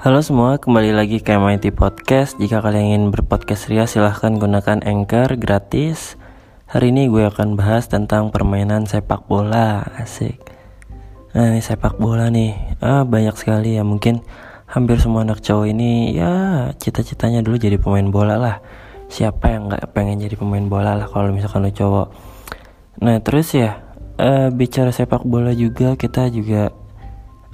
Halo semua, kembali lagi ke MIT Podcast. Jika kalian ingin berpodcast ria, silahkan gunakan Anchor gratis. Hari ini gue akan bahas tentang permainan sepak bola, asik. Nah ini sepak bola nih, ah, banyak sekali ya mungkin hampir semua anak cowok ini ya cita-citanya dulu jadi pemain bola lah. Siapa yang nggak pengen jadi pemain bola lah kalau misalkan lo cowok. Nah terus ya uh, bicara sepak bola juga kita juga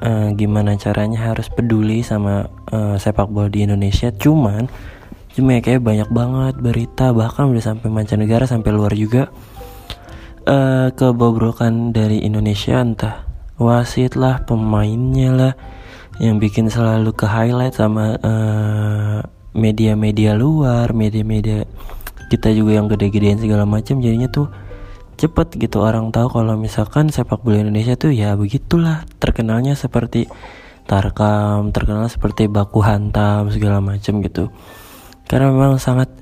uh, gimana caranya harus peduli sama uh, sepak bola di Indonesia? Cuman cuma ya kayak banyak banget berita bahkan udah sampai mancanegara sampai luar juga. Uh, kebobrokan dari Indonesia entah wasit lah pemainnya lah yang bikin selalu ke highlight sama media-media uh, luar media-media kita juga yang gede-gedean segala macam. Jadinya tuh cepet gitu. Orang tahu kalau misalkan sepak bola Indonesia tuh ya begitulah. Terkenalnya seperti tarkam terkenal seperti baku hantam segala macam gitu. Karena memang sangat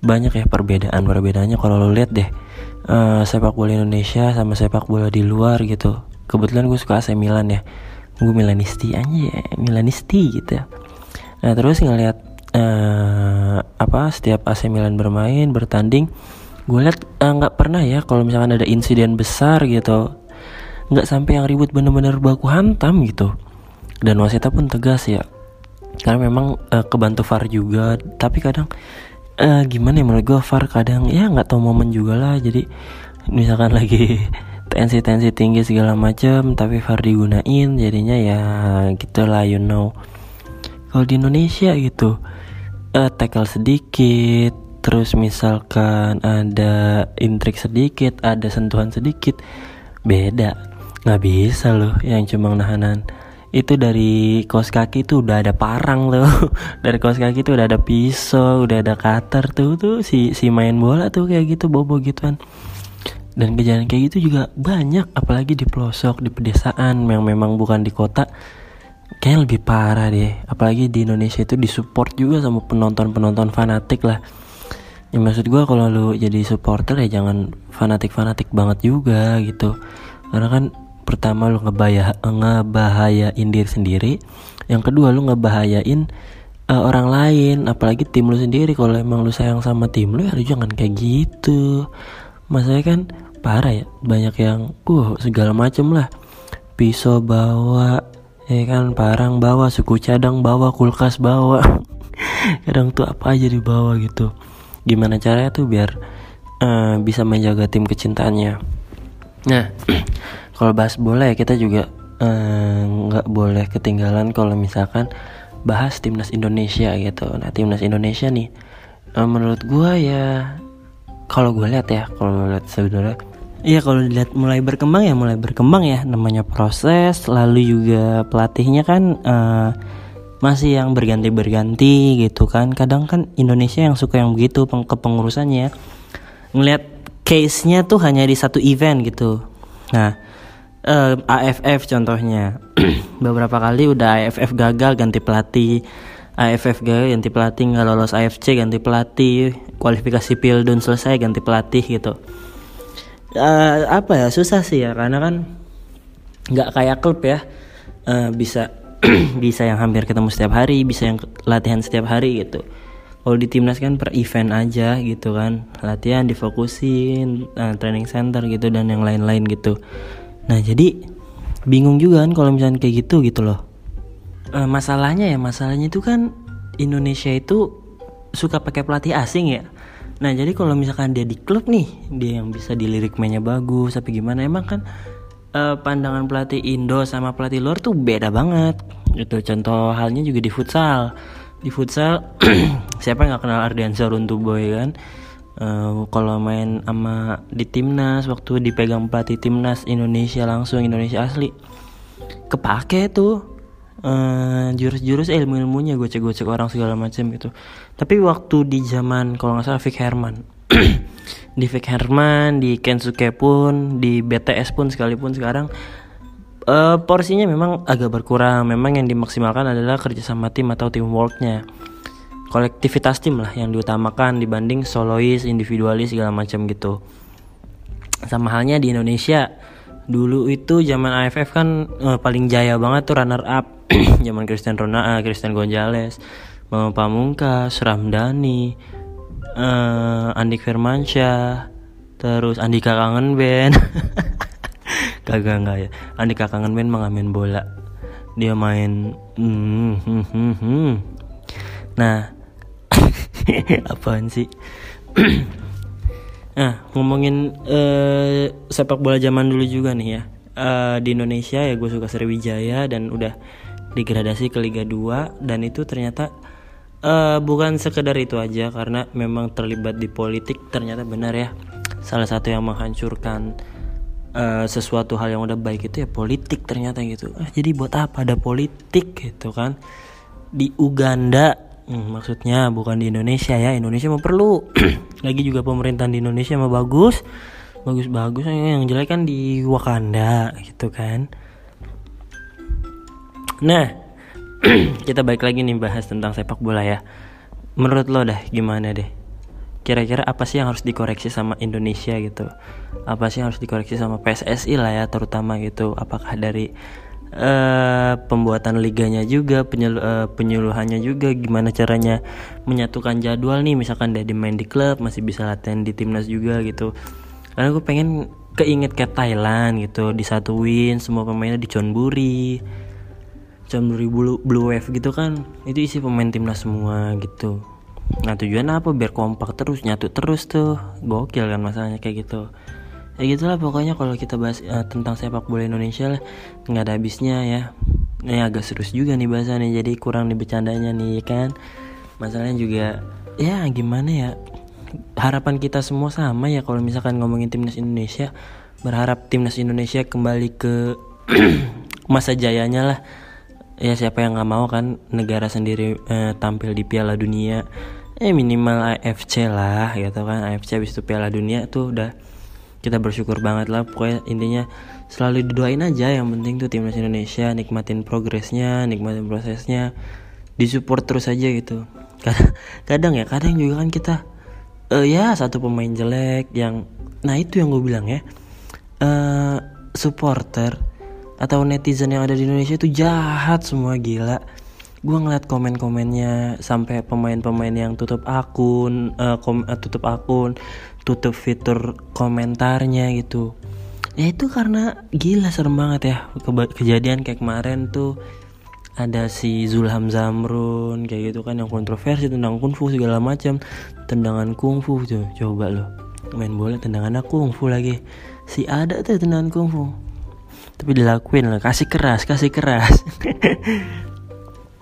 banyak ya perbedaan perbedaannya. Kalau lo lihat deh uh, sepak bola Indonesia sama sepak bola di luar gitu. Kebetulan gue suka AC Milan ya. Gue Milanisti aja ya Milanisti gitu nah terus ngeliat uh, apa setiap AC Milan bermain bertanding gue liat eh, nggak uh, pernah ya kalau misalkan ada insiden besar gitu. Nggak sampai yang ribut bener-bener baku hantam gitu. Dan wasita pun tegas ya. Karena memang uh, kebantu VAR juga. Tapi kadang uh, gimana ya menurut gue VAR kadang ya nggak tahu momen juga lah. Jadi misalkan lagi tensi-tensi tinggi segala macam tapi VAR digunain jadinya ya gitulah you know. Kalau di Indonesia gitu uh, tackle sedikit terus misalkan ada intrik sedikit ada sentuhan sedikit beda. Nggak bisa loh yang cuma nahanan. Itu dari kos kaki tuh udah ada parang loh. Dari kos kaki tuh udah ada pisau udah ada cutter tuh tuh si si main bola tuh kayak gitu bobo gituan. Dan kejadian kayak gitu juga banyak apalagi di pelosok di pedesaan yang memang bukan di kota kayak lebih parah deh. Apalagi di Indonesia itu disupport juga sama penonton penonton fanatik lah ya maksud gue kalau lu jadi supporter ya jangan fanatik fanatik banget juga gitu. Karena kan pertama lu ngebahaya ngebahayain diri sendiri yang kedua lu ngebahayain uh, orang lain apalagi tim lu sendiri. Kalau emang lu sayang sama tim lu ya lu jangan kayak gitu. Masalahnya kan parah ya banyak yang uh segala macem lah. Pisau bawa ya kan parang bawa suku cadang bawa kulkas bawa. Kadang tuh apa aja dibawa gitu gimana caranya tuh biar uh, bisa menjaga tim kecintaannya. Nah kalau bahas bola ya kita juga eh, nggak uh, boleh ketinggalan kalau misalkan bahas timnas Indonesia gitu. Nah timnas Indonesia nih uh, menurut gue ya kalau gue lihat ya kalau lihat sebenarnya Iya kalau dilihat mulai berkembang ya mulai berkembang ya. Namanya proses lalu juga pelatihnya kan uh, masih yang berganti-berganti gitu kan. Kadang kan Indonesia yang suka yang begitu peng kepengurusannya. Ngelihat case-nya tuh hanya di satu event gitu. Nah uh, eh, AFF contohnya. Beberapa kali udah AFF gagal ganti pelatih. AFF gagal ganti pelatih. Nggak lolos AFC ganti pelatih. Kualifikasi Pildun selesai ganti pelatih gitu. Uh, apa ya? Susah sih ya karena kan nggak kayak klub ya. Uh, bisa bisa yang hampir ketemu setiap hari bisa yang latihan setiap hari gitu. Kalau di timnas kan per event aja gitu kan. Latihan difokusin uh, training center gitu dan yang lain-lain gitu. Nah jadi bingung juga kan kalau misalnya kayak gitu gitu loh. Uh, masalahnya ya masalahnya itu kan Indonesia itu suka pakai pelatih asing ya. Nah jadi kalau misalkan dia di klub nih dia yang bisa dilirik mainnya bagus tapi gimana emang kan uh, pandangan pelatih Indo sama pelatih luar tuh beda banget. Gitu contoh halnya juga di futsal. Di futsal siapa nggak kenal Ardiansyah Runtuboy kan? Uh, kalau main sama di timnas waktu dipegang pelatih timnas Indonesia langsung Indonesia asli. Kepake tuh uh, jurus-jurus ilmu-ilmunya gue cek-gue cek orang segala macam gitu. Tapi waktu di zaman kalau nggak salah Vic Herman di Vic Herman, di Kensuke pun, di BTS pun sekalipun sekarang uh, porsinya memang agak berkurang. Memang yang dimaksimalkan adalah kerjasama tim atau teamworknya, kolektivitas tim lah yang diutamakan dibanding solois, individualis segala macam gitu. Sama halnya di Indonesia, dulu itu zaman AFF kan uh, paling jaya banget tuh runner up zaman Christian Ronaldo, Christian Gonzalez, Pamungkas, Ramdhani, uh, Andik Firmansyah, terus Andika Kangen Ben. Kagak enggak ya. Andika Kangen Ben mengamen bola. Dia main hmm, hmm, hmm. Nah, apaan sih? nah, ngomongin uh, sepak bola zaman dulu juga nih ya uh, di Indonesia ya gue suka Sriwijaya dan udah degradasi ke Liga 2 dan itu ternyata uh, bukan sekedar itu aja karena memang terlibat di politik ternyata benar ya. Salah satu yang menghancurkan uh, sesuatu hal yang udah baik itu ya politik ternyata gitu. Uh, jadi buat apa ada politik gitu kan? Di Uganda hmm, maksudnya bukan di Indonesia ya Indonesia mau perlu. Lagi juga pemerintahan di Indonesia mau bagus. Bagus-bagus yang jelek kan di Wakanda gitu kan. Nah kita balik lagi nih bahas tentang sepak bola ya. Menurut lo dah gimana deh? Kira-kira apa sih yang harus dikoreksi sama Indonesia gitu? Apa sih yang harus dikoreksi sama PSSI lah ya terutama gitu? Apakah dari uh, pembuatan liganya juga penyelu uh, penyuluhannya juga? Gimana caranya menyatukan jadwal nih? Misalkan dari main di klub masih bisa latihan di timnas juga gitu. Karena gue pengen keinget kayak Thailand gitu disatuin semua pemainnya di Chonburi Chonburi Blue, Wave gitu kan. Itu isi pemain timnas semua gitu. Nah tujuan apa? Biar kompak terus nyatu terus tuh. Gokil kan masalahnya kayak gitu. Ya gitulah pokoknya kalau kita bahas uh, tentang sepak bola Indonesia lah nggak ada habisnya ya. Ini agak serius juga nih bahasannya jadi kurang dibicandanya nih kan? Masalahnya juga ya gimana ya? Harapan kita semua sama ya kalau misalkan ngomongin timnas Indonesia. Berharap timnas Indonesia kembali ke masa jayanya lah ya siapa yang nggak mau kan negara sendiri eh, tampil di Piala Dunia? Eh minimal AFC lah gitu kan. AFC habis itu Piala Dunia tuh udah kita bersyukur banget lah. Pokoknya intinya selalu didoain aja. Yang penting tuh timnas Indonesia nikmatin progresnya nikmatin prosesnya disupport terus aja gitu. Kadang ya kadang juga kan kita uh, ya satu pemain jelek yang nah itu yang gue bilang ya. Uh, supporter atau netizen yang ada di Indonesia itu jahat semua gila. Gue ngeliat komen-komennya sampai pemain-pemain yang tutup akun uh, kom uh, tutup akun tutup fitur komentarnya gitu. Ya itu karena gila serem banget ya. Ke kejadian kayak kemarin tuh ada si Zulham Zamrun kayak gitu kan yang kontroversi tentang kungfu segala macam. Tendangan kungfu tuh coba lo. Main bola tendangan kungfu lagi. Si ada tuh tendangan kungfu tapi dilakuin lah kasih keras kasih keras.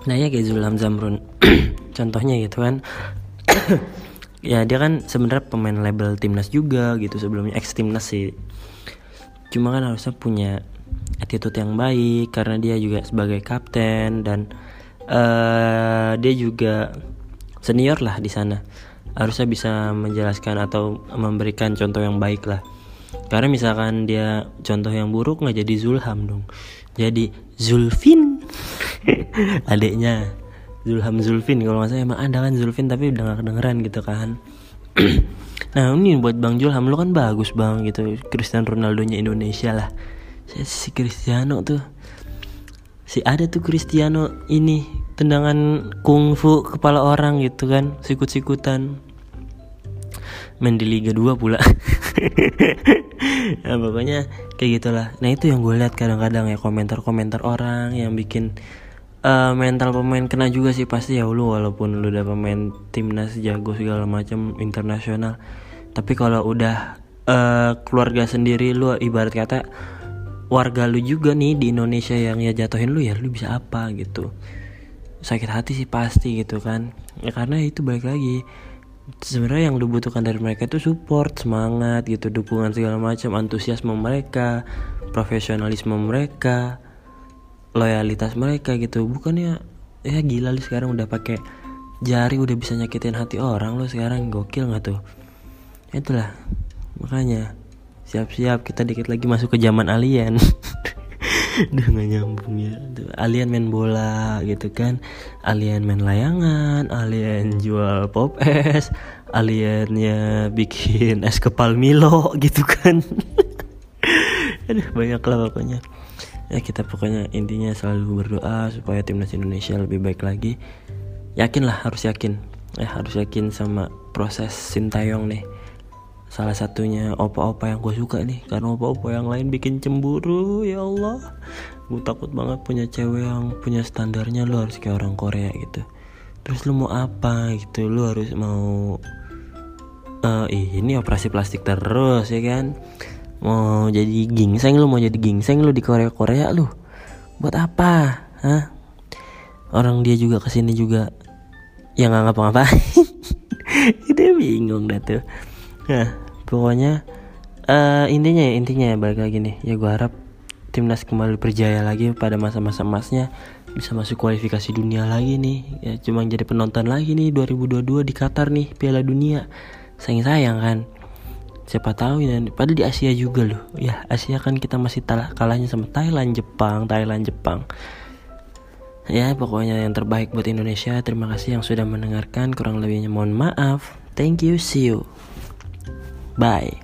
Nah ya kayak Zulham Zamrun contohnya gitu kan. Ya dia kan sebenarnya pemain label timnas juga gitu sebelumnya ex timnas sih. Cuma kan harusnya punya attitude yang baik karena dia juga sebagai kapten dan uh, dia juga senior lah di sana. Harusnya bisa menjelaskan atau memberikan contoh yang baik lah karena misalkan dia contoh yang buruk nggak jadi Zulham dong. Jadi Zulfin. Adiknya Zulham Zulfin. Kalau nggak salah emang ada kan Zulfin tapi udah gak kedengeran gitu kan. Nah ini buat Bang Zulham lo kan bagus bang gitu. Cristiano Ronaldo nya Indonesia lah. Si Cristiano tuh. Si ada tuh Cristiano ini tendangan kungfu kepala orang gitu kan sikut-sikutan. Main di Liga 2 pula nah, pokoknya kayak gitulah. Nah itu yang gue lihat kadang-kadang ya komentar-komentar orang yang bikin uh, mental pemain kena juga sih pasti ya lu walaupun lu udah pemain timnas jago segala macam internasional. Tapi kalau udah uh, keluarga sendiri lu ibarat kata warga lu juga nih di Indonesia yang ya jatuhin lu ya lu bisa apa gitu. Sakit hati sih pasti gitu kan. Ya karena itu balik lagi sebenarnya yang lu butuhkan dari mereka itu support semangat gitu dukungan segala macam antusiasme mereka profesionalisme mereka loyalitas mereka gitu. Bukannya ya gila lu sekarang udah pakai jari udah bisa nyakitin hati orang lu sekarang gokil nggak tuh? Itulah makanya siap-siap kita dikit lagi masuk ke zaman alien udah gak nyambung ya. Alien main bola gitu kan. Alien main layangan alien jual pop es aliennya bikin es kepal Milo gitu kan. Aduh banyak lah pokoknya. Ya kita pokoknya intinya selalu berdoa supaya timnas Indonesia lebih baik lagi. Yakin lah harus yakin. Ya harus yakin sama proses sintayong nih salah satunya opa-opa yang gue suka nih. Karena opa-opa yang lain bikin cemburu ya Allah. Gue takut banget punya cewek yang punya standarnya lo harus kayak orang Korea gitu. Terus lu mau apa gitu? Lu harus mau uh, ini operasi plastik terus ya kan? Mau jadi gingseng lu mau jadi gingseng lu di Korea Korea lu. Buat apa? Hah? orang dia juga ke sini juga yang nggak ngapa-ngapain. Itu bingung dah tuh nah pokoknya uh, intinya ya intinya ya balik lagi nih. Ya gue harap timnas kembali berjaya lagi pada masa-masa emasnya. Bisa masuk kualifikasi dunia lagi nih. Ya cuma jadi penonton lagi nih 2022 di Qatar nih Piala Dunia. Sayang sayang kan? Siapa tahu ya padahal di Asia juga loh. Ya Asia kan kita masih kalahnya sama Thailand Jepang Thailand Jepang. Ya pokoknya yang terbaik buat Indonesia. Terima kasih yang sudah mendengarkan. Kurang lebihnya mohon maaf. Thank you see you bye